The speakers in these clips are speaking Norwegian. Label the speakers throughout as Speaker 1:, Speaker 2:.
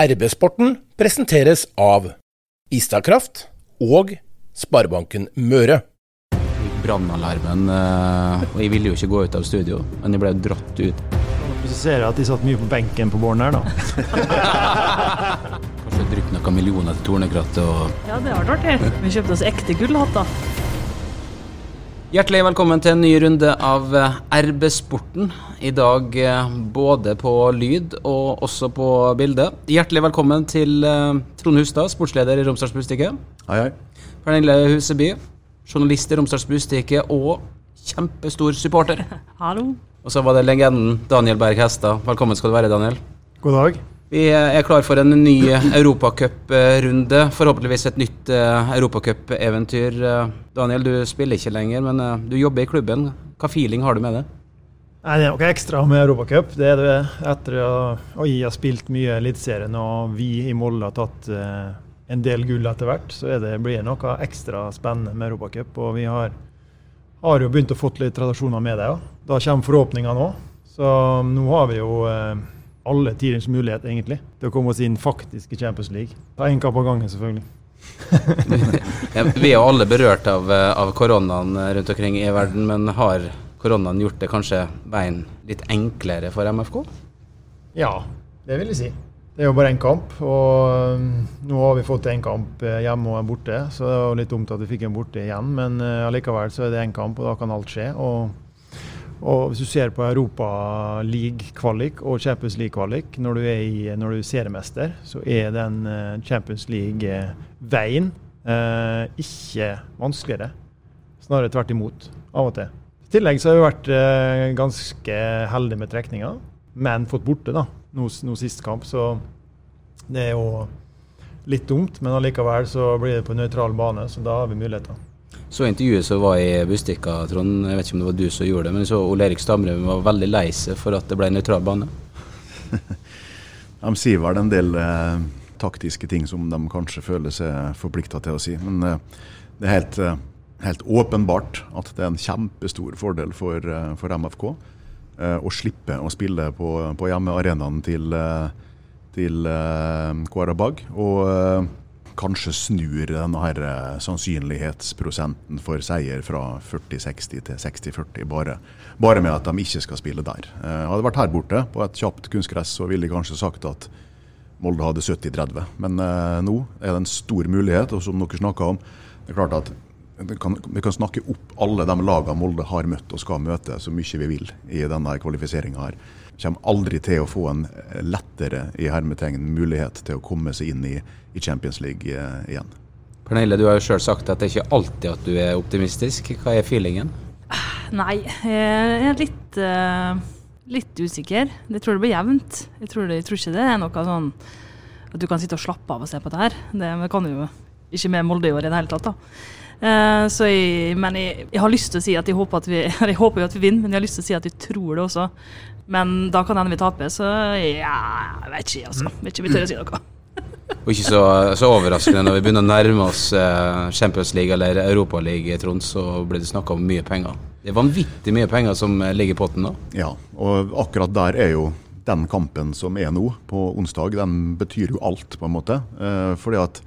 Speaker 1: RB-sporten presenteres av Istakraft og Sparebanken Møre.
Speaker 2: Brannalarmen, eh, og jeg ville jo ikke gå ut av studio, men jeg ble dratt ut.
Speaker 3: Så ser jeg at de satt mye på benken på Bården her, da.
Speaker 2: Kanskje drypp noen millioner til Tornekrattet og
Speaker 4: Ja, det har vært artig. Vi kjøpte oss ekte gullhatter.
Speaker 2: Hjertelig velkommen til en ny runde av eh, RB-sporten. I dag eh, både på lyd og også på bilde. Hjertelig velkommen til eh, Trond Hustad, sportsleder i Romsdals Bustikke.
Speaker 5: Hei, hei.
Speaker 2: Pernille Huseby, journalist i Romsdals Bustikke og kjempestor supporter.
Speaker 4: Hallo.
Speaker 2: Og så var det legenden Daniel Berg Hestad. Velkommen skal du være, Daniel.
Speaker 3: God dag.
Speaker 2: Vi er klar for en ny europacuprunde. Forhåpentligvis et nytt eh, europacupeventyr. Eh, Daniel, du spiller ikke lenger, men eh, du jobber i klubben. Hva feeling har du med det?
Speaker 3: Nei, Det er noe ekstra med Europacup. Det er det etter Oi, jeg har spilt mye Eliteserien, og vi i Molde har tatt en del gull etter hvert, så det, blir det noe ekstra spennende med Europacup. Og vi har, har jo begynt å få litt tradisjoner med det. Ja. Da kommer forhåpningene nå. Så nå har vi jo alle tidens mulighet, egentlig, til å komme oss inn faktisk i Champions League. Ta én kamp av gangen, selvfølgelig.
Speaker 2: Ja, vi er jo alle berørt av, eh, av koronaen rundt omkring i verden, men har koronaen gjort det kanskje veien litt enklere for MFK?
Speaker 3: Ja, det vil jeg si. Det er jo bare én kamp, og um, nå har vi fått én kamp eh, hjemme og en borte. Så det er jo litt dumt at vi fikk en borte igjen, men allikevel så er det én kamp, og da kan alt skje. Og, og hvis du ser på Europa League-kvalik og Champions League-kvalik, når når du er seriemester, så er den uh, Champions League-veien eh, ikke vanskeligere. Snarere tvert imot, av og til. I tillegg så har vi vært eh, ganske heldige med trekninga, men fått borte da, nå, nå sist kamp. Så det er jo litt dumt, men allikevel så blir det på nøytral bane, så da har vi muligheter.
Speaker 2: Så intervjuet som var i Bustikka, Trond, jeg vet ikke om det var du som gjorde det, men så Ole Erik Stamrum var veldig lei seg for at det ble nøytral bane.
Speaker 5: De sier vel en del eh, taktiske ting som de kanskje føler seg forplikta til å si. Men eh, det er helt, eh, helt, åpenbart at det er en kjempestor fordel for, eh, for MFK eh, å slippe å spille på, på hjemmearenaen til, eh, til Kvarabag. Og kanskje snur denne her sannsynlighetsprosenten for seier fra 40-60 til 60-40, bare, bare, med at de ikke skal spille der. Eh, hadde vært her borte på et kjapt kunstgress, så ville de kanskje sagt at Molde hadde 70-30. Men eh, nå er det en stor mulighet, og som dere snakka om, det er klart at kan, vi kan snakke opp alle de lagene Molde har møtt og skal møte, så mye vi vil i denne kvalifiseringa her. Vi kommer aldri til å få en lettere i hermetegn mulighet til å komme seg inn i, i Champions League eh, igjen.
Speaker 2: Pernille, du har jo sjøl sagt at det er ikke alltid at du er optimistisk. Hva er feelingen?
Speaker 4: Nei, jeg er litt, uh, litt usikker. Jeg tror det blir jevnt. Jeg tror, det, jeg tror, ikke det er noe sånn at du kan sitte og slappe av og se på det her. Det, det kan du jo ikke med Molde i år i det hele tatt. da. Uh, jeg, men jeg, jeg, har lyst til å si at jeg håper, at vi, jeg håper jo at vi vinner, men jeg har lyst til å si at jeg tror det også. Men da kan hende vi taper, så ja, jeg vet ikke, altså. Jeg vet ikke om vi tør å si noe.
Speaker 2: Og ikke så, så, overraskende når vi begynner å nærme oss uh, Champions League eller Europaliga, Trond, så blir det snakka om mye penger. Det er vanvittig mye penger som ligger i potten nå.
Speaker 5: Ja, og akkurat der er jo den kampen som er nå, på onsdag, den betyr jo alt, på en måte. Fordi at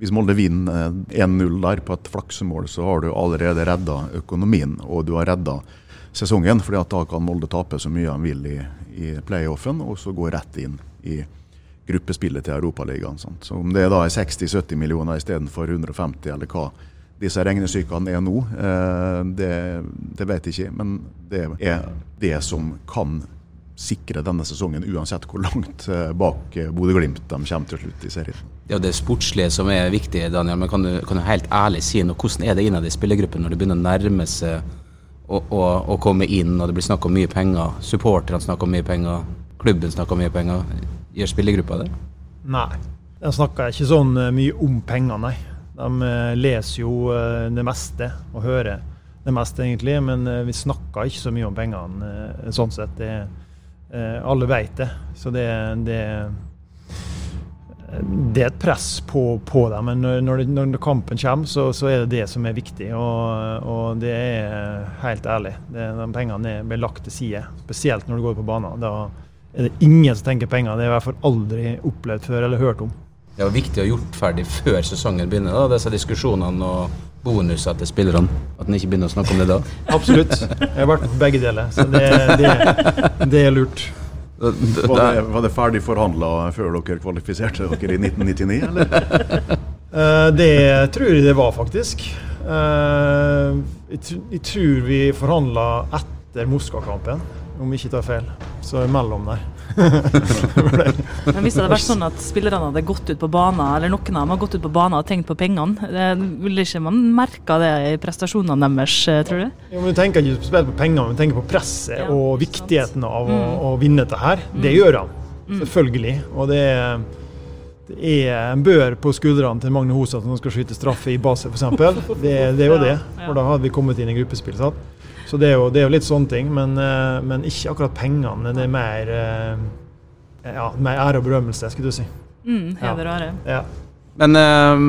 Speaker 5: hvis Molde vinner 1-0 der på et flaksemål, så har du allerede redda økonomien, og du har redda sesongen. fordi da kan Molde tape så mye han vil i, i playoffen, og så gå rett inn i gruppespillet til Europaligaen. Så om det da er 60-70 millioner istedenfor 150, eller hva disse regnestykkene er nå, eh, det, det vet jeg ikke. Men det er det som kan sikre denne sesongen, uansett hvor langt eh, bak eh, Bodø-Glimt de kommer til slutt i serien.
Speaker 2: Det er det sportslige som er viktig, Daniel. Men kan du, kan du helt ærlig si noe? Hvordan er det innad i spillergruppen når det begynner å nærme seg å, å, å komme inn, og det blir snakk om mye penger? Supporterne snakker om mye penger, klubben snakker om mye penger. Gjør spillergruppa det?
Speaker 3: Nei, de snakker ikke sånn eh, mye om penger, nei. De leser jo det meste og hører det meste, egentlig. Men vi snakker ikke så mye om pengene, sånn sett. Det er alle vet det. Så det, det, det, er et press på, på dem. Men når, når, kampen kommer, så, så, er det det som er viktig. Og, og det er helt ærlig. Det, de pengene blir lagt til side. Spesielt når du går på banen. Da er det ingen som tenker penger. Det har jeg i hvert fall aldri opplevd før eller hørt om.
Speaker 2: Det var viktig å ha gjort ferdig før sesongen begynner, da, disse diskusjonene og bonuser til spillerne. At en ikke begynner å snakke om det da.
Speaker 3: Absolutt. Jeg har vært begge deler, så det, det, det er lurt.
Speaker 5: Var det, var det ferdig forhandla før dere kvalifiserte dere i 1999, eller?
Speaker 3: Eh, det tror jeg det var, faktisk. Eh, jeg, jeg tror vi forhandla etter Moskva-kampen, om jeg ikke tar feil. Så imellom der.
Speaker 4: Men hvis det hadde vært sånn at spillerne hadde gått ut på banen, eller noen av dem hadde gått ut på banen og tenkt på pengene, det- ville ikke man merka det i prestasjonene deres, eh, tror du?
Speaker 3: Jo, men Du tenker ikke spesielt på penger, men tenker på presset
Speaker 4: Ja,
Speaker 3: og
Speaker 4: sant.
Speaker 3: viktigheten av å,
Speaker 4: Mm.
Speaker 3: å vinne dette her. Det gjør han, selvfølgelig. Og det er, det er en bør på skuldrene til Magne Hoseth som skal skyte straffe i base, f.eks. Det, det er jo det, for da hadde vi kommet inn i gruppespill. Sant? Så det er, jo, det er jo litt sånne ting, men, eh, men ikke akkurat pengene. Det er mer, eh, ja, mer ære og berømmelse, skulle du si.
Speaker 4: Mm, heder og ære.
Speaker 3: Ja.
Speaker 2: Men eh,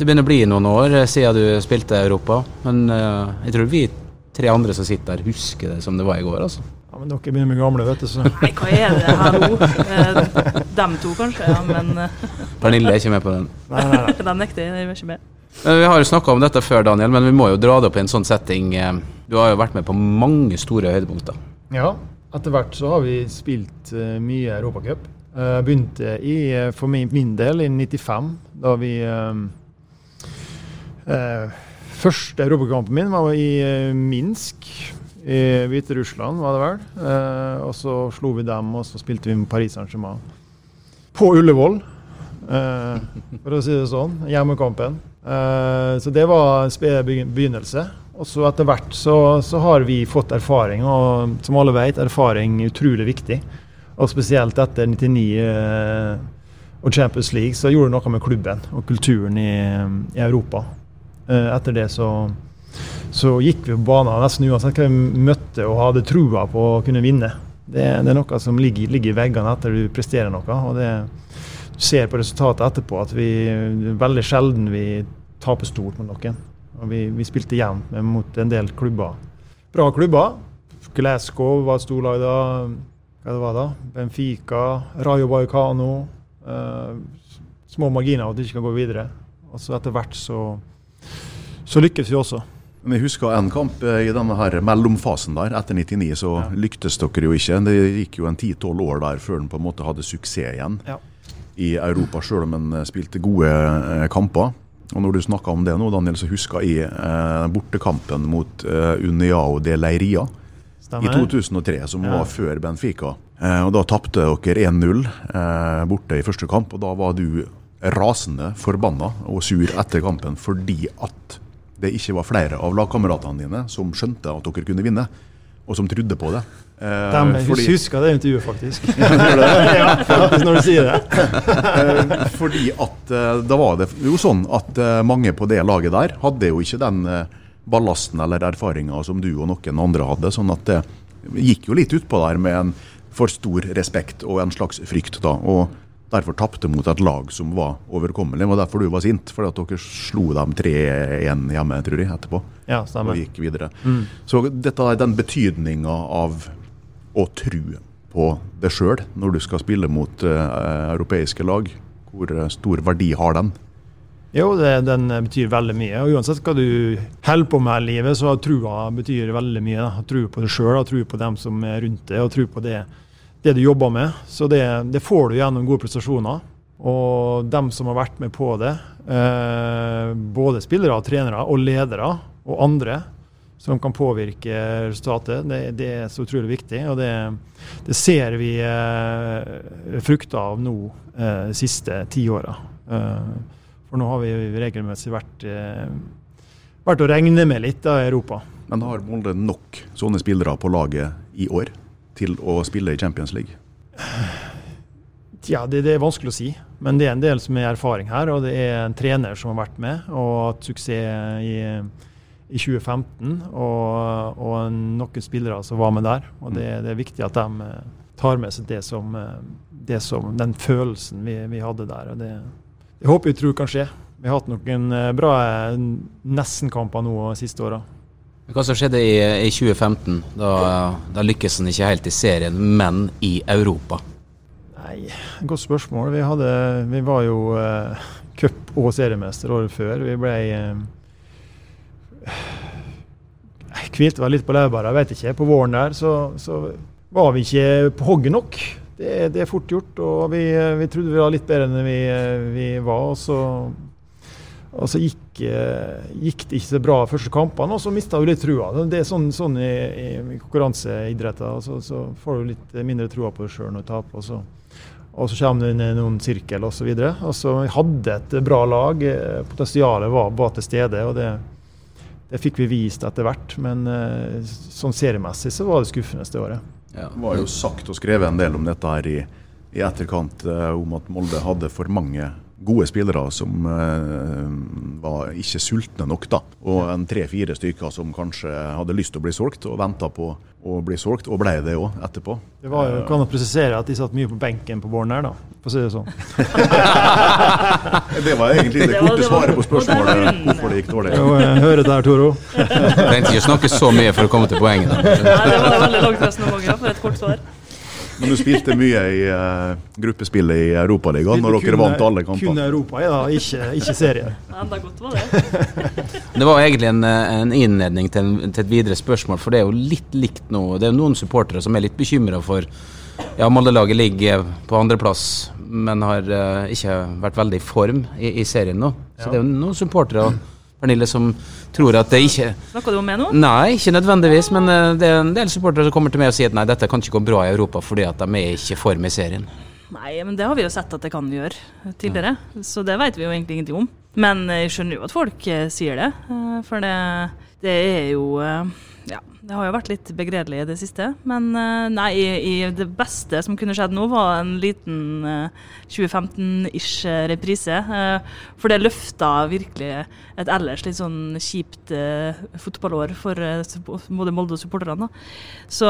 Speaker 2: det begynner å bli noen år siden du spilte Europa. Men jeg tror vi tre andre som sitter der, husker det som det var i går. altså.
Speaker 3: ja, Men dere begynner med gamle, vet du. Så.
Speaker 4: Nei, hva er det her nå? Dem to, kanskje, ja, men
Speaker 2: Pernille er ikke med på den.
Speaker 3: Nei, nei, nei.
Speaker 4: den nekter jeg. Den er ikke med.
Speaker 2: Vi har jo snakka om dette før, Daniel, men vi må jo dra det opp i en sånn setting. eh, Du har jo vært med på mange store høydepunkter.
Speaker 3: Ja, etter hvert så har vi spilt eh, mye Europacup. Uh, begynte i, eh, for min, del i 95, da vi eh, eh, Første europakampen min var i eh, Minsk. I Hviterussland, var det vel. Eh, og så slo vi dem, og så spilte vi med Paris Saint-Germain. På Ullevål, eh, for å si det sånn. Hjemmekampen. Eh, så det var en sped begynnelse. Og så etter hvert så, så har vi fått erfaring, og som alle vet, erfaring er utrolig viktig. Og spesielt etter 99 eh, og Champions League så gjorde det noe med klubben og kulturen i, i Europa. Eh, etter det så, så gikk vi på banen nesten uansett hva vi møtte og hadde trua på å kunne vinne. Det, det er noe som ligger, ligger i veggene etter du presterer noe. og det Du ser på resultatet etterpå at vi veldig sjelden vi taper stort mot noen. Og vi, vi spilte jevnt mot en del klubber. Bra klubber. Glasgow var et storlag da. Hva det var da? Benfica, Rayo Vallecano. eh, små marginer at de ikke kan gå videre. Og så etter hvert så, så lykkes vi også.
Speaker 5: Men jeg husker en kamp eh, i denne her mellomfasen der. Etter 99 så lyktes dere jo ikke. Det gikk jo en 10-12 år der før den på en måte hadde suksess igjen
Speaker 3: Ja.
Speaker 5: I Europa, sjøl om en eh, spilte gode eh, kamper. Og når du snakka om det nå, Daniel, så husker jeg eh, bortekampen mot eh, Uniao de Leiria i 2003, som
Speaker 3: Ja.
Speaker 5: var før Benfica. Eh, og Da tapte dere 1-0 eh, borte i første kamp, og da var du rasende forbanna og sur etter kampen fordi at det ikke var flere av lagkameratene dine som skjønte at dere kunne vinne, og som trodde på det. Eh,
Speaker 3: Dem,
Speaker 5: fordi-
Speaker 3: husker det intervjuet, faktisk. ja, faktisk når du sier det.
Speaker 5: Eh, fordi at eh, da var det jo sånn at mange på det laget der hadde jo ikke den ballasten eller erfaringa som du og noen andre hadde. Sånn at det gikk jo litt utpå der med en for stor respekt og en slags frykt. da, og Derfor tapte mot et lag som var overkommelig. Og derfor du var sint. Fordi at dere slo dem 3-1 hjemme, tror jeg, etterpå.
Speaker 3: Ja,
Speaker 5: Og
Speaker 3: stemmer.
Speaker 5: gikk videre.
Speaker 3: Mm.
Speaker 5: Så dette er den betydninga av å tro på det sjøl når du skal spille mot uh, europeiske lag. Hvor eh, stor verdi har den?
Speaker 3: Jo, det, den betyr veldig mye. og Uansett hva du holder på med i livet, så trua betyr veldig mye. Da. Tro på deg sjøl, trua på dem som er rundt deg, og trua på det, det du jobber med. Så det, det får du gjennom gode prestasjoner. Og dem som har vært med på det, eh, både spillere, trenere og ledere og andre som kan påvirke resultatet, det, det er så utrolig viktig. Og det, det ser vi eh, frukter av nå eh, de siste ti åra. Eh, for nå har vi regelmessig vært, eh, vært å regne med litt da, i Europa.
Speaker 5: Men har Molde nok sånne spillere på laget i år til å spille i Champions League?
Speaker 3: Ja, det, det er vanskelig å si, men det er en del som er erfaring her. Og det er en trener som har vært med og hatt suksess i, i 2015. Og, og noen spillere som var med der. Og det, det er viktig at de eh, tar med seg det som, eh, det som den følelsen vi, vi hadde der. og det, det håper vi tror kan skje. Vi har hatt noen eh, bra nesten-kamper nå de siste åra.
Speaker 2: Hva som skjedde i, i 2015? Da, da lykkes han ikke helt i serien, men i Europa.
Speaker 3: Nei, godt spørsmål. Vi, hadde, vi var jo uh, cup- og seriemester året før. Vi ble uh, Hvilte vel litt på jeg vet ikke. På våren der så, så var vi ikke på hogget nok. Det, det, er fort gjort. og vi, vi, trodde vi var litt bedre enn vi, vi var. og så, og så gikk, gikk, det ikke så bra første kampene, og så mista vi litt trua. Det er sånn, sånn i, i konkurranseidretter. Så, så, får du litt mindre trua på deg sjøl når du taper. Og så, og så kommer i noen sirkel osv. Vi hadde et bra lag. Potensialet var, var til stede. og det det fikk vi vist etter hvert, men uh, sånn seriemessig så var det skuffende det året.
Speaker 5: Ja. Det var jo sagt og skrevet en del om dette her i, i etterkant, uh, om at Molde hadde for mange gode spillere som uh, var ikke sultne nok. da. Og en tre-fire stykker som kanskje hadde lyst til å bli solgt, og venta på å bli solgt, og ble det òg etterpå.
Speaker 3: Det var jo, kan jeg presisere at de satt mye på benken på våren her, da, for å si det sånn.
Speaker 5: det var egentlig det korte svaret på spørsmålet hvorfor det gikk dårlig.
Speaker 3: Jo, jeg hører det her, Toro.
Speaker 2: Trengte ikke snakke så mye for å komme til poenget.
Speaker 4: Nei, det var veldig langt resonnement for et kort svar.
Speaker 5: Men du spilte mye i uh, gruppespillet i Europaligaen når dere vant alle kampene?
Speaker 3: Kun Europa, ja. Ikke, ikke serie.
Speaker 4: Enda godt var det.
Speaker 2: det var egentlig en, en innledning til, en, til, et videre spørsmål, for det er jo litt likt nå. Det er noen supportere som er litt bekymra for ja, Molde-laget ligger på andreplass, men har uh, ikke vært veldig i form i, i serien nå. Så ja. det er jo noen supportere Pernille, som tror at det ikke
Speaker 4: Snakker du om meg nå?
Speaker 2: Nei, ikke nødvendigvis. Men uh, det er en del supportere som kommer til meg og sier at nei, dette kan ikke gå bra i Europa fordi at de er ikke i form i serien.
Speaker 4: Nei, men det har vi jo sett at det kan gjøre tidligere. Ja. Så det vet vi jo egentlig ingenting om. Men jeg skjønner jo at folk eh, sier det. Eh, for det, det er jo Ja, det har jo vært litt begredelig i det siste. Men nei, i, i det beste som kunne skjedd nå, var en liten 2015-ish reprise. For det løfta virkelig et ellers litt sånn kjipt fotballår for både Molde og supporterne. Så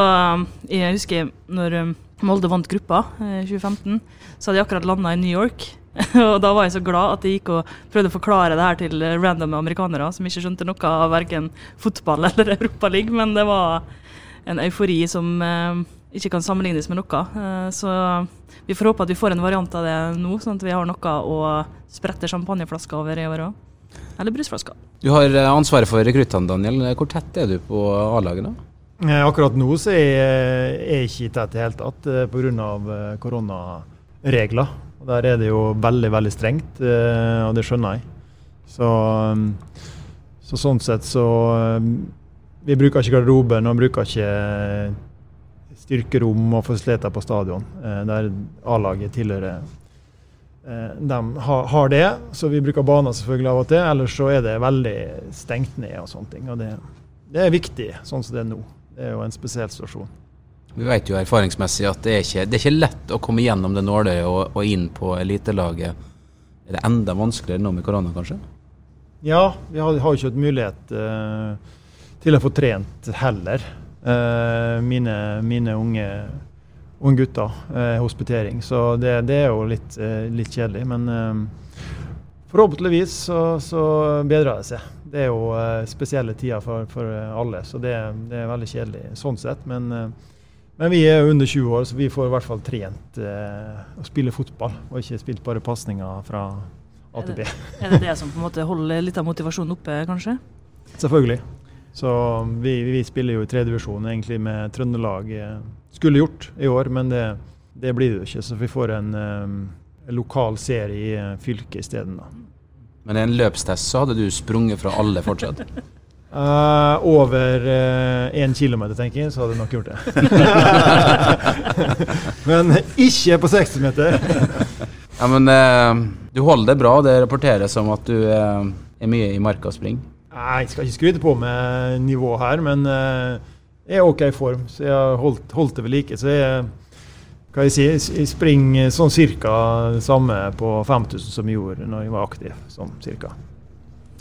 Speaker 4: jeg husker når Molde vant gruppa i 2015, så hadde jeg akkurat landa i New York. og da var jeg så glad at jeg gikk og prøvde å forklare det her til random amerikanere som ikke skjønte noe av verken fotball eller Europaliga, men det var en eufori som eh, ikke kan sammenlignes med noe. Eh, så vi får håpe at vi får en variant av det nå, sånn at vi har noe å sprette champagneflasker over i år òg. Eller brusflasker.
Speaker 2: Du har eh, ansvaret for rekruttene, Daniel. Hvor tett er du på A-laget? da?
Speaker 3: Akkurat nå så er jeg ikke tett i det hele tatt pga. koronaregler. Og Der er det jo veldig, veldig strengt, eh, og det skjønner jeg. Så, um, så sånn sett så um, Vi bruker ikke garderoben og bruker ikke styrkerom og fasiliteter på stadion, eh, der A-laget tilhører. Eh, de har det, så vi bruker baner selvfølgelig av og til. Ellers så er det veldig stengt ned og sånne ting. Og det, det er viktig, sånn som det er nå. Det er jo en spesiell situasjon.
Speaker 2: Vi vet jo erfaringsmessig at det er ikke, det er ikke lett å komme gjennom det nåløyet og, og, inn på elitelaget. Er det enda vanskeligere nå med korona, kanskje?
Speaker 3: Ja, vi har, jo ikke hatt mulighet uh, til å få trent heller. Uh, mine, mine, unge, unge gutter. Uh, hospitering. Så det, det, er jo litt, litt kjedelig. Men forhåpentligvis så, så, bedrer det seg. Det er jo spesielle tider for, for alle, så det, det, er veldig kjedelig sånn sett. Men men vi er under 20 år, så vi får i hvert fall trent eh, å spille fotball. Og ikke spilt bare pasninger fra A til B.
Speaker 4: Er det, er det det som på en måte holder litt av motivasjonen oppe, kanskje?
Speaker 3: Selvfølgelig. Så vi, vi spiller jo i tredjedivisjon egentlig med Trøndelag. Eh, skulle gjort i år, men det, det blir det jo ikke. Så vi får en, eh, lokal serie i uh, fylket isteden.
Speaker 2: Men i en løpstest så hadde du sprunget fra alle fortsatt?
Speaker 3: Uh, over én uh, kilometer, tenker jeg, så hadde jeg nok gjort det. men ikke på 60 meter.
Speaker 2: ja, men uh, du holder det bra. Det rapporteres om at du er mye i marka og springer.
Speaker 3: Nei, jeg skal ikke skryte på med nivå her, men jeg er OK i form. Så jeg har holdt, holdt det ved like. Så jeg, hva jeg, si, jeg springer sånn cirka det samme på 5000 som jeg gjorde når jeg var aktiv. Sånn cirka.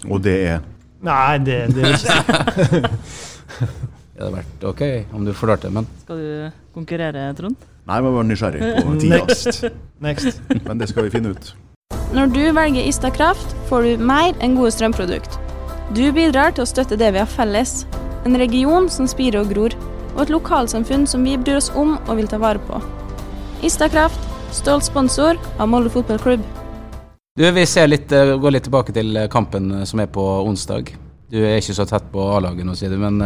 Speaker 5: Og det er
Speaker 3: Nei, det, det vil ikke si.
Speaker 2: det hadde vært OK om du forklarte men
Speaker 4: Skal du konkurrere, Trond?
Speaker 5: Nei, vi var nysgjerrig på tidligst.
Speaker 3: Next.
Speaker 5: Men det skal vi finne ut.
Speaker 6: Når du velger Istakraft, får du mer enn gode strømprodukt. Du bidrar til å støtte det vi har felles, en region som spirer og gror, og et lokalsamfunn som vi bryr oss om og vil ta vare på. Istakraft, stolt sponsor av Molde fotballklubb.
Speaker 2: Du, Vi ser litt, eh, går litt tilbake til eh, kampen eh, som er på onsdag. Du er ikke så tett på A-laget nå, sier du, men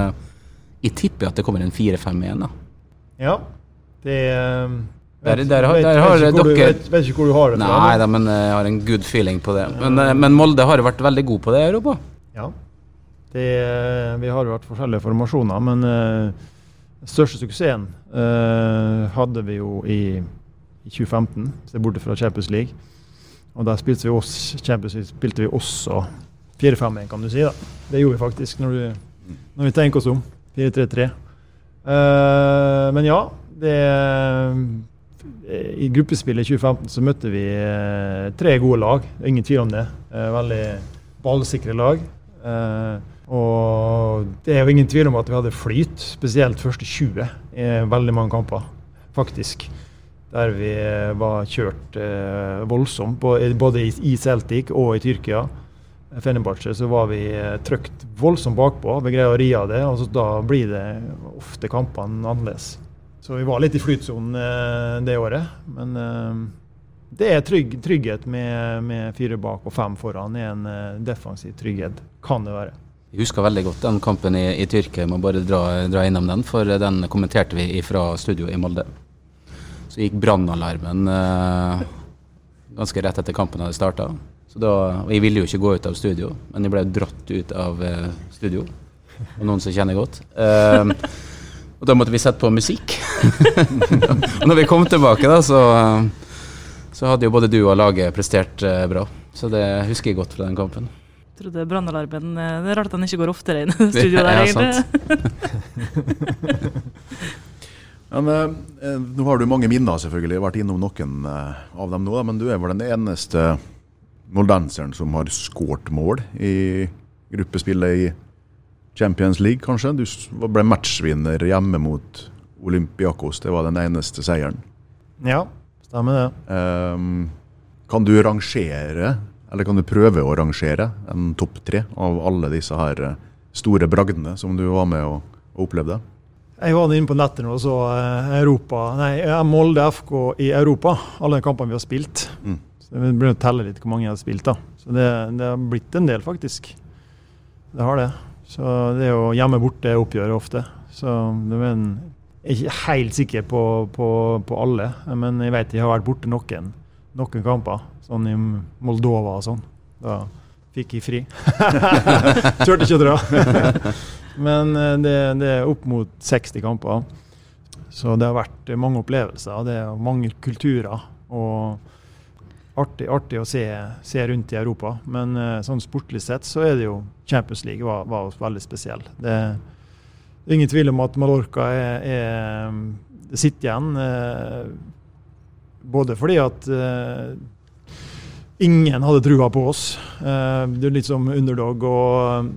Speaker 2: jeg tipper at det kommer en 4-5-1. da.
Speaker 3: Ja, det
Speaker 2: Der-
Speaker 3: vet-
Speaker 2: der har- der har
Speaker 3: vet ikke hvor du-
Speaker 2: dere-
Speaker 3: vet, vet ikke hvor du har det fra.
Speaker 2: Nei
Speaker 3: men-
Speaker 2: da, men jeg har en good feeling på det. Men, men Molde har jo vært veldig god på det i Europa.
Speaker 3: Ja. Det, vi har jo vært forskjellige formasjoner, men uh, største suksessen uh, hadde vi jo i, i 2015, se borte fra Champions League. Og der spilte vi, League spilte vi også 4-5-1, kan du si. da. Det gjorde vi faktisk, når, du, når vi tenker oss om. 4-3-3. Uh, men ja, det I gruppespillet i 2015 så møtte vi eh, tre gode lag. Ingen tvil om det. Eh, veldig ballsikre lag. Uh, og det er jo ingen tvil om at vi hadde flyt, spesielt første 20 i veldig mange kamper, faktisk. Der vi eh, var kjørt eh, voldsomt, både i, Celtic og i Tyrkia. Fenerbahçe så var vi trøkt trykt voldsomt bakpå. Vi greide å ri av det, og da blir det ofte kampene annerledes. Så vi var litt i flytsonen eh, det året. Men eh, det er trygg, trygghet med, med fire bak og fem foran. Det er en eh, defensiv trygghet, kan det være.
Speaker 2: Jeg husker veldig godt den kampen i, i Tyrkia. Jeg må bare dra, dra innom den, for den kommenterte vi fra studio i Molde. Så gikk brannalarmen eh, ganske rett etter kampen hadde starta. Og jeg ville jo ikke gå ut av studio, men jeg ble dratt ut av eh, studio. Og noen som kjenner godt. Eh, og da måtte vi sette på musikk. og når vi kom tilbake, da, så, så hadde jo både du og laget prestert eh, bra. Så det husker jeg godt fra den kampen.
Speaker 4: Jeg trodde brannalarmen eh, Det er rart at den ikke går oftere inn i studio der,
Speaker 2: Ja,
Speaker 4: egentlig.
Speaker 5: Men eh, Nå har du mange minner, selvfølgelig. Jeg har vært innom noen eh, av dem nå. da, Men du er vel den eneste moldenseren som har skåret mål i gruppespillet i Champions League, kanskje? Du ble matchvinner hjemme mot Olympiakos. Det var den eneste seieren.
Speaker 3: Ja, stemmer det.
Speaker 5: Ehm, kan du rangere, eller kan du prøve å rangere, en topp tre av alle disse her eh, store bragdene som du var med og, og opplevde?
Speaker 3: Jeg var inne på nettet nå og så eh, Europa, nei, Molde FK i Europa. Alle de kampene vi har spilt.
Speaker 5: Mm.
Speaker 3: Så Vi begynner å telle litt hvor mange jeg har spilt. da. Så det, det har blitt en del, faktisk. Det har det. Så det er jo hjemme borte oppgjøret ofte. Så det er en, jeg er ikke helt sikker på, på, på alle, men jeg vet jeg har vært borte noen, noen kamper. Sånn i Moldova og sånn. Da fikk jeg fri. Turte ikke å dra. Men eh, det, det er opp mot 60 kamper. Så det har vært eh, mange opplevelser. Det er mange kulturer. Og artig, artig å se, se rundt i Europa. Men eh, sånn sportlig sett så er det jo Champions League var, var veldig spesiell. Det, er ingen tvil om at Mallorca er, er sitter igjen. Både fordi at ingen hadde trua på oss. Det er litt som underdog. og,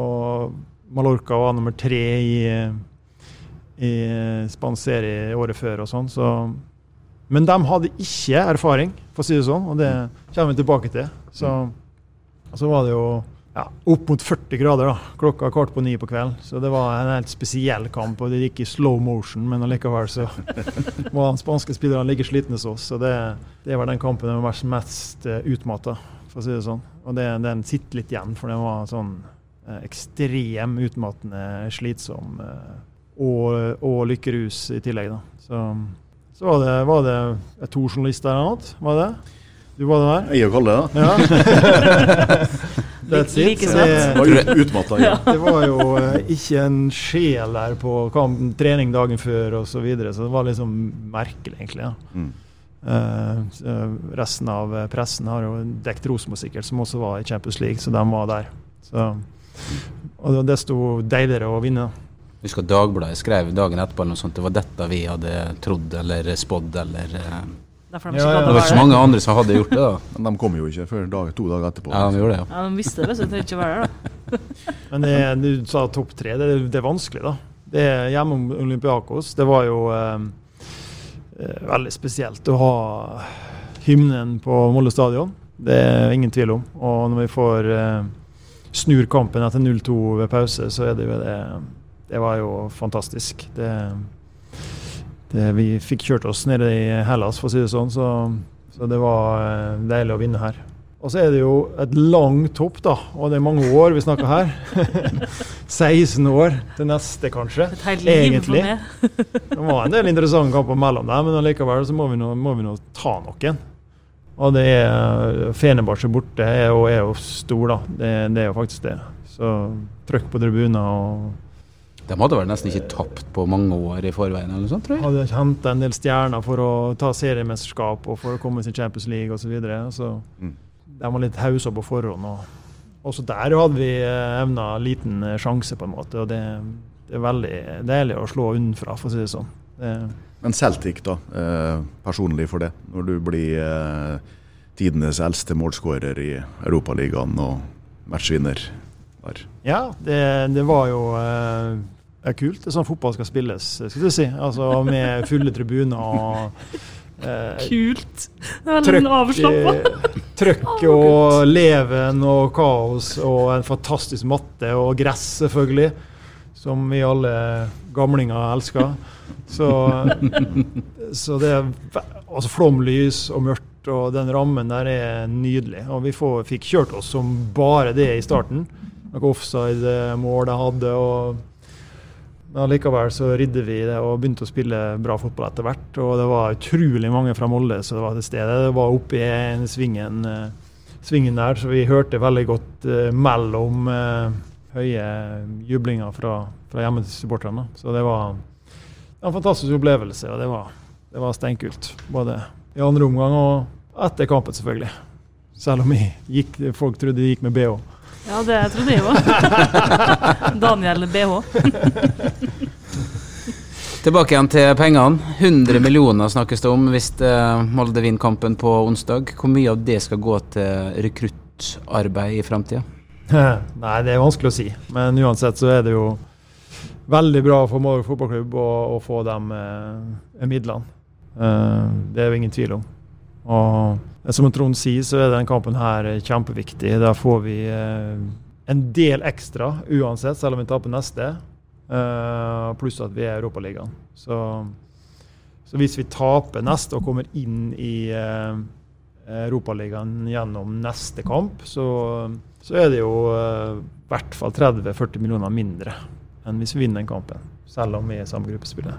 Speaker 3: og Mallorca var nummer tre i, i spansk året før og sånn. Så. Men de hadde ikke erfaring, for å si det sånn, og det kommer vi tilbake til. Så, så var det jo ja, opp mot 40 grader da, klokka kvart på ni på kvelden. Så det var en helt spesiell kamp, og det gikk i slow motion, men allikevel så var de spanske spillerne like slitne som oss. Så det, det var den kampen de var mest, uh, utmatta, for å si det sånn. Og det, den sitter litt igjen, for den var sånn eh, ekstrem utmattende, slitsom. eh, og, og lykkerus i tillegg, da. Så, så var det, var det to journalister eller noe, var det? Du var det der?
Speaker 5: Jeg og Kalle, da.
Speaker 3: Ja. That's it.
Speaker 4: Like
Speaker 3: Så det-
Speaker 5: Var ut, utmatta. Ja.
Speaker 3: det var jo eh, ikke en sjel der på kamp, trening dagen før osv., så, videre, så det var liksom merkelig, egentlig. Ja.
Speaker 5: Mm.
Speaker 3: Uh, resten av eh, pressen har jo dekket Rosenborg sikkert, som også var i Champions League, så de var der. Så, og det var desto deiligere å vinne.
Speaker 2: Jeg husker Dagbladet skrev dagen etterpå noe sånt, det var dette vi hadde trodd eller spådd eller eh,
Speaker 4: de
Speaker 3: Ja, ja.
Speaker 2: Det var ikke så mange andre som hadde gjort det. da
Speaker 5: Men de kom jo ikke før dag, to dager etterpå.
Speaker 2: Ja, de gjorde det, ja.
Speaker 4: Ja, de visste det, så de trengte ikke å være der. da.
Speaker 3: Men det, du sa topp tre. Det, det er vanskelig, da. Det er hjemme om Olympiakos. Det var jo eh, eh, veldig spesielt å ha hymnen på Molde stadion. Det er ingen tvil om. Og når vi får eh, snur kampen etter 0-2 ved pause, så er det jo det det var jo fantastisk. Det, det, vi fikk kjørt oss nede i Hellas, for å si det sånn, så, så det var eh, deilig å vinne her. Og så er det jo et langt hopp, da. Og det er mange år vi snakker her. 16 år til neste, kanskje.
Speaker 4: Et helt liv
Speaker 3: Egentlig.
Speaker 4: for meg.
Speaker 3: Det var en del interessante kamper mellom dem, men allikevel så må vi nå, må vi nå ta noen. Og det er Fenerbahçe borte er jo, er jo stor, da. Det, det er jo faktisk det. Så trykk på tribuner og
Speaker 2: De hadde vel nesten ikke tapt på mange år i forveien, eller sånt, tror jeg.
Speaker 3: hadde henta en del stjerner for å ta seriemesterskap og for å komme til Champions League osv. Så, videre. så
Speaker 5: Mm.
Speaker 3: de var litt hausa på forhånd. Og også der hadde vi eh, evna liten eh, sjanse, på en måte. Og det, det er veldig deilig å slå unnfra, for å si det sånn. Det,
Speaker 5: Men Celtic, da, eh, personlig for det. Når du blir eh, tidenes eldste målskårer i Europaligaen og matchvinner der.
Speaker 3: Ja, det, det var jo eh, er kult. Det er sånn fotball skal spilles, skal du si. Altså med fulle tribuner og eh,
Speaker 4: Kult. Det er veldig avslappa.
Speaker 3: trøkk, trøkk og leven og kaos og en fantastisk matte og gress, selvfølgelig. Som vi alle gamlinger elsker. Så, så det er altså flomlys og mørkt, og den rammen der er nydelig. Og vi får, fikk kjørt oss som bare det i starten. Noe offside-mål jeg hadde. og men allikevel så ridde vi det og begynte å spille bra fotball etter hvert. Og det var utrolig mange fra Molde som var til stede. Det var oppe i en svingen, eh, svingen der, så vi hørte veldig godt uh, mellom uh, høye jublinger fra, fra hjemmesupporterne. Så det var en fantastisk opplevelse, og det var, det var steinkult. Både i andre omgang og etter kampen, selvfølgelig. Selv om gikk, folk trodde de gikk med bh.
Speaker 4: Ja, det trodde jeg òg. Daniel BH.
Speaker 2: Tilbake igjen til pengene. 100 millioner snakkes det om hvis eh, Molde vinner kampen på onsdag. Hvor mye av det skal gå til rekruttarbeid i framtida?
Speaker 3: Nei, det er vanskelig å si. Men uansett så er det jo veldig bra for Måløy fotballklubb å, å få de eh, midlene. Eh, det er jo ingen tvil om. Og som Trond sier, så er den kampen her kjempeviktig. Der får vi eh, en del ekstra uansett, selv om vi taper neste. Eh, pluss at vi er i Europaligaen. Så, så hvis vi taper neste og kommer inn i eh, Europaligaen gjennom neste kamp, så, så er det jo eh, i hvert fall 30-40 millioner mindre enn hvis vi vinner den kampen. Selv om vi er i samme gruppespill.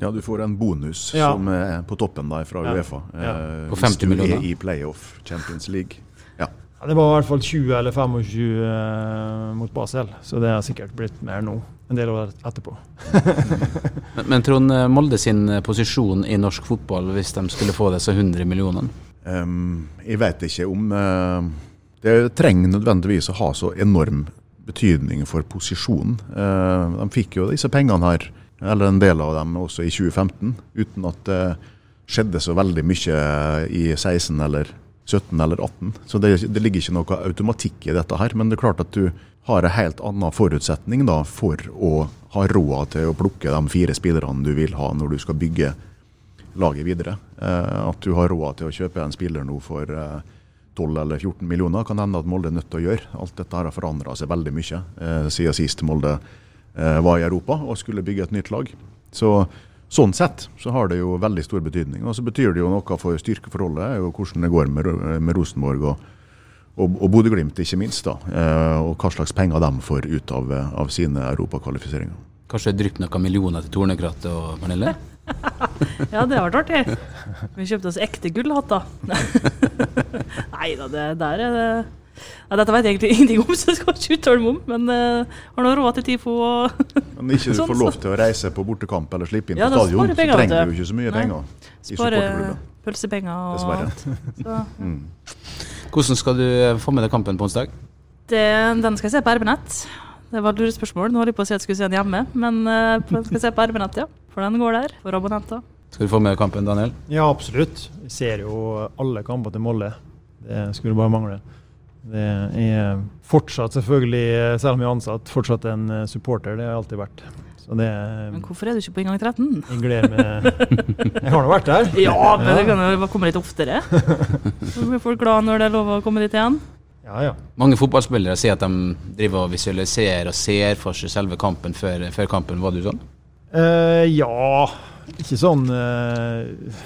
Speaker 5: Ja, du får en bonus
Speaker 3: Ja.
Speaker 5: som er på toppen der fra
Speaker 3: Ja.
Speaker 5: Uefa.
Speaker 3: Ja.
Speaker 5: eh,
Speaker 2: På
Speaker 5: hvis du
Speaker 2: millioner.
Speaker 5: er i playoff Champions League. Ja.
Speaker 3: Ja, det var i hvert fall 20 eller 25 eh, mot Basel, så det har sikkert blitt mer nå. En del år etterpå.
Speaker 2: Men, men Trond, eh, Molde sin eh, posisjon i norsk fotball hvis de skulle få disse 100 millionene?
Speaker 5: Um, jeg vet ikke om uh, det trenger nødvendigvis å ha så enorm betydning for posisjonen. Eh, de fikk jo disse pengene her, eller en del av dem også i 2015, uten at det skjedde så veldig mye i 16 eller 17 eller 18. Så det, det ligger ikke noe automatikk i dette her. Men det er klart at du har en helt annen forutsetning da, for å ha råd til å plukke de fire spillerne du vil ha når du skal bygge laget videre. Eh, at du har råd til å kjøpe en spiller nå for eh, 12 eller 14 millioner, kan hende at Molde er nødt til å gjøre. Alt dette her har forandra seg veldig mye eh, siden sist Molde eh, var i Europa og skulle bygge et nytt lag. Så Sånn sett så har det jo veldig stor betydning. Og så betyr det jo noe for styrkeforholdet, og hvordan det går med, med Rosenborg og, og, og Bodø-Glimt, ikke minst. da, eh, Og hva slags penger de får ut av, av sine europakvalifiseringer.
Speaker 2: Kanskje drypp noen millioner til Tornekrattet og Pernille?
Speaker 4: Ja, det har vært artig. Vi kjøpte oss ekte gullhatter. Nei da, det der er det ja, Dette vet jeg egentlig ingenting om, så jeg skal ikke uttale meg om. Men uh, har nå råd til TIFO og
Speaker 5: Men ikke du
Speaker 4: Sånn,
Speaker 5: får lov til å reise på bortekamp eller slippe inn
Speaker 4: Ja,
Speaker 5: på stadion, så trenger du
Speaker 4: du.
Speaker 5: jo ikke så mye
Speaker 4: Nei.
Speaker 5: penger i
Speaker 4: spare pølsepenger og
Speaker 5: Dessverre.
Speaker 4: alt. Så
Speaker 5: Mm.
Speaker 2: Hvordan skal du få med deg kampen på onsdag?
Speaker 4: det, den skal jeg se på RB-nett. Det var et lurespørsmål. Nå holdt jeg på å si at jeg skulle se den hjemme, men uh, skal jeg se på RB-nett, ja. For den går der, for abonnenter.
Speaker 2: Skal du få med kampen, Daniel?
Speaker 3: Ja, absolutt. Vi ser jo alle kamper til Molde. Det skulle bare mangle. Det er fortsatt, selvfølgelig, selv om jeg er ansatt, fortsatt en eh, supporter. Det har jeg alltid vært. Så det
Speaker 4: Men hvorfor er du ikke på inngang 13?
Speaker 3: Jeg gleder meg Jeg har nå vært der.
Speaker 4: Ja, men det kan jo komme litt oftere. Så blir folk glad når det er lov å komme dit igjen.
Speaker 3: Ja, ja.
Speaker 2: Mange fotballspillere sier at de driver og visualiserer og ser for seg selve kampen før, før kampen. Var du sånn?
Speaker 3: Eh, ja Ikke sånn eh,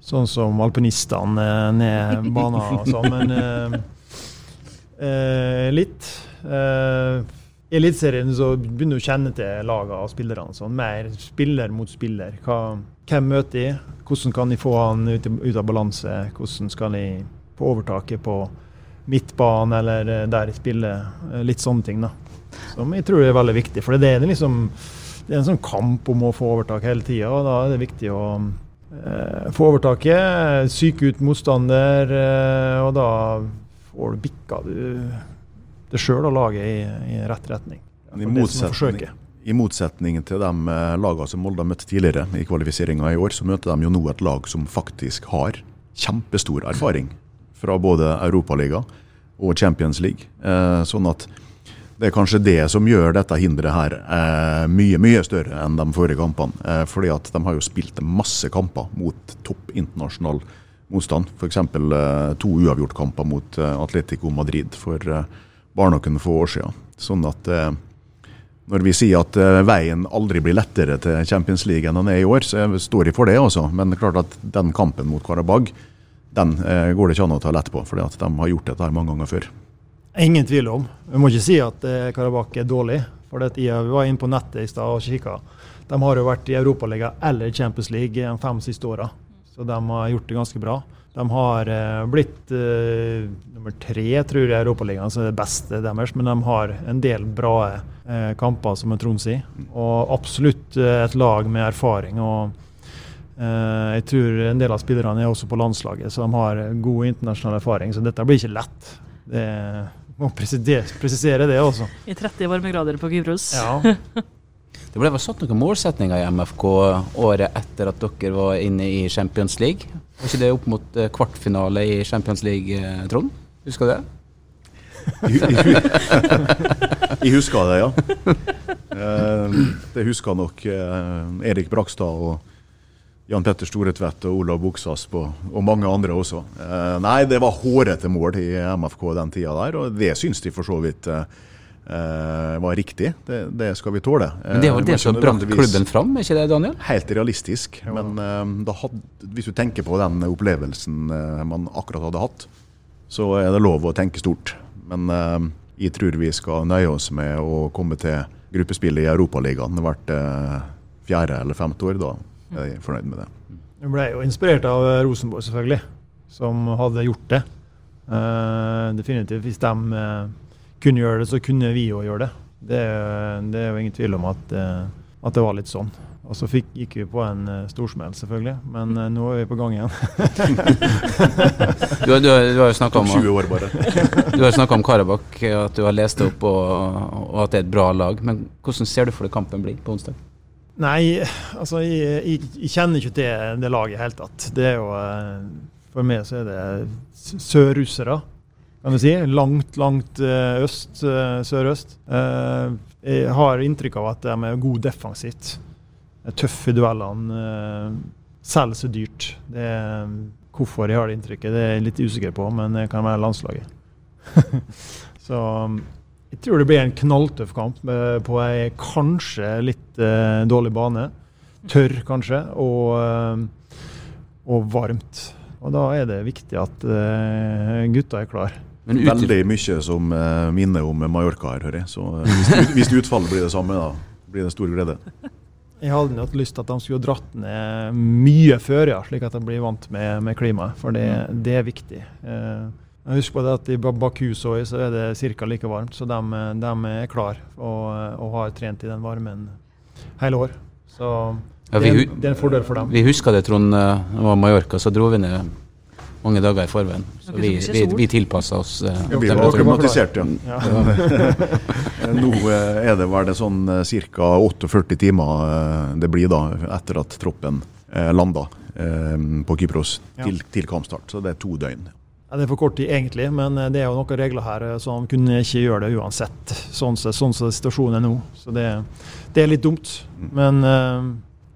Speaker 3: Sånn som alpinistene eh, ned banen og sånn, men eh, eh, litt. Eh, I Eliteserien så begynner du å kjenne til lagene og spillerne. Sånn, mer spiller mot spiller. Hva, hvem møter de? Hvordan kan de få han ut, ut av balanse? Hvordan skal de få overtaket på midtbanen eller eh, der i spiller? Eh, Litt sånne ting, da. Som jeg tror er veldig viktig. For det er liksom det er en sånn kamp om å få overtak hele tida, og da er det viktig å eh, få overtaket, Syke ut motstander, eh, og da får du bikka du det sjøl og laget i, i rett retning.
Speaker 5: I motsetning. I motsetning til de lagene som Molde har møtt tidligere i kvalifiseringa i år, så møter de jo nå et lag som faktisk har kjempestor erfaring fra både Europaliga og Champions League. Eh, sånn at det er kanskje det som gjør dette hinderet her eh, mye mye større enn de forrige kampene. Eh, fordi at de har jo spilt masse kamper mot topp internasjonal motstand. F.eks. Eh, to uavgjortkamper mot eh, Atletico Madrid for eh, bare noen få år siden. Sånn at eh, når vi sier at eh, veien aldri blir lettere til Champions League enn den er i år, så står jeg for det, altså. Men det er klart at den kampen mot Karabag, den eh, går det ikke an å ta lett på. For de har gjort dette mange ganger før.
Speaker 3: Ingen tvil om. Vi må ikke si at eh, Karabakh er dårlig. For det, jeg var inne på nettet i stad og kikka. De har jo vært i Europaliga eller Champions League de fem siste åra. Så de har gjort det ganske bra. De har eh, blitt eh, nummer tre, tror jeg, i Europaligaen, som er det beste deres. Men de har en del bra eh, kamper, som Trond sier. Og absolutt eh, et lag med erfaring. og jeg tror en del av spillerne er også på landslaget, så de har god internasjonal erfaring. Så dette blir ikke lett. Det må presisere, det også.
Speaker 4: I 30 varmegrader på Kypros.
Speaker 3: Ja.
Speaker 2: Det ble vel satt noen målsetninger i MFK året etter at dere var inne i Champions League. Var ikke det opp mot eh, kvartfinale i Champions League, eh, Trond? Husker du det?
Speaker 5: Jeg husker det, ja. Eh, Det husker nok eh, Erik Brakstad og Jan Petter Storetvedt og Olav Buksas på, og mange andre også. Eh, Nei, det var hårete mål i MFK den tida der, og det syns de for så vidt eh, eh, var riktig. Det, det skal vi tåle.
Speaker 2: Men det var
Speaker 5: Eh,
Speaker 2: det som
Speaker 5: brant
Speaker 2: klubben fram, er ikke det, Daniel?
Speaker 5: Helt realistisk. Men eh, da had, hvis du tenker på den opplevelsen eh, man akkurat hadde hatt, så er det lov å tenke stort. Men eh, jeg tror vi skal nøye oss med å komme til gruppespillet i Europaligaen hvert eh, fjerde eller femte år. Da er fornøyd med det.
Speaker 3: Jeg ble jo inspirert av Rosenborg, selvfølgelig, som hadde gjort det. Uh, definitivt. Hvis de uh, kunne gjøre det, så kunne vi òg gjøre det. det. Det er jo ingen tvil om at, uh, at det var litt sånn. Og så fikk, gikk vi på en uh, storsmell, selvfølgelig. Men uh, nå er vi på gang igjen.
Speaker 2: Du, har- du, du har jo snakka om,
Speaker 5: 20 år bare.
Speaker 2: du har snakket om Karabakh, at du har lest det opp og, og at det er et bra lag. Men hvordan ser du for deg kampen blir på onsdag?
Speaker 3: Nei, altså jeg, jeg, jeg kjenner ikke til det laget i det hele tatt. Det er jo eh, For meg så er det sørrussere, kan vi si. Langt, langt eh, øst, eh, sørøst. Jeg har inntrykk av at de er gode defensivt. Tøffe i duellene. Selger så dyrt. Det er, hvorfor jeg har det inntrykket, det er jeg litt usikker på, men det kan være landslaget. så jeg tror det blir en knalltøff kamp eh, på ei kanskje litt uh, dårlig bane. Tørr, kanskje, og, uh, og varmt. Og da er det viktig at uh, gutta er klar.
Speaker 2: Men
Speaker 5: Veldig mye som minner om Mallorca her, hører jeg. Så hvis, hvis utfallet blir det samme, da blir det stor glede.
Speaker 3: Jeg hadde nok lyst til at de skulle dratt ned mye før, ja, slik at de blir vant med, med klimaet. For det, det er viktig. Eh, husker på det at I Ba- Baku så, så er det ca. like varmt, så de, de er klar og, og har trent i den varmen hele år. Så
Speaker 2: Ja,
Speaker 3: det, er, det er en fordel for dem.
Speaker 2: vi husker det, Trond. eh, Det var Mallorca, så dro vi ned mange dager i forveien. Så vi, vi, vi tilpassa oss. eh,
Speaker 5: Ja, vi var akklimatisert, ja.
Speaker 3: Ja.
Speaker 5: Eh, Nå eh, er det vel sånn ca. 48 timer eh, det blir da etter at troppen eh, landa eh, på Kypros til, til kampstart. Så det er to døgn.
Speaker 3: Ja, det er for kort tid, egentlig, men eh, det er jo noen regler her som kunne ikke gjøre det uansett. Sånn som sånn som situasjonen er nå. Så det, det er litt dumt. Men eh,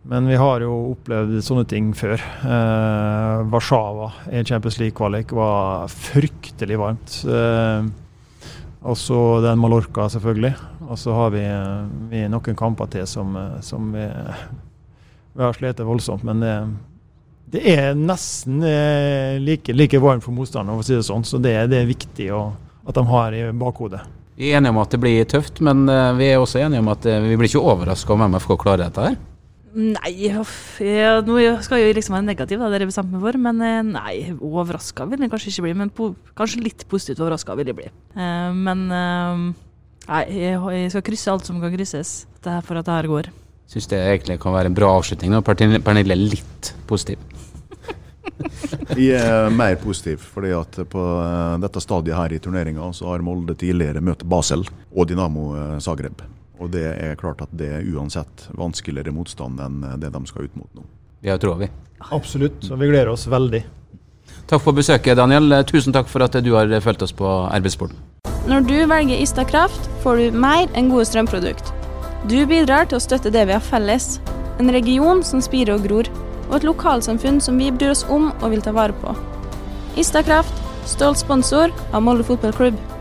Speaker 3: Men vi har jo opplevd sånne ting før. Eh, Warszawa i Champions League-kvalik var fryktelig varmt. Eh, og så den Mallorca, selvfølgelig. Og så har vi, vi noen kamper til som, som vi, vi, har slitt voldsomt. Men det, det er nesten eh, like, like varmt for motstanderen, for å si det sånn. Så det, det er viktig å, at de har i bakhodet.
Speaker 2: Vi er enige om at det blir tøft, men eh, vi er også enige om at eh, vi blir ikke overraska om MFK klarer dette her?
Speaker 4: Nei, jeg, nå skal jeg jo liksom være negativ, da, det er bestemt meg for. Men nei, overraska vil jeg kanskje ikke bli. Men po kanskje litt positivt overraska vil jeg bli. Uh, men uh, nei, jeg, jeg, skal krysse alt som kan krysses for at det her går.
Speaker 2: Syns det egentlig kan være en bra avslutning når Pernille er litt positiv.
Speaker 5: Jeg er mer positiv, fordi at på eh, dette stadiet her i turneringa så har Molde tidligere møtt Basel og Dinamo Zagreb. Og det er klart at det er uansett vanskeligere motstand enn det de skal ut mot nå.
Speaker 2: Det tror vi.
Speaker 3: Absolutt, og vi gleder oss veldig.
Speaker 2: Takk for besøket, Daniel. Tusen takk for at du har fulgt oss på RB-sporten.
Speaker 6: Når du velger Istakraft, får du mer enn gode strømprodukt. Du bidrar til å støtte det vi har felles. En region som spirer og gror, og et lokalsamfunn som vi bryr oss om og vil ta vare på. Istakraft, stolt sponsor av Molde fotballklubb.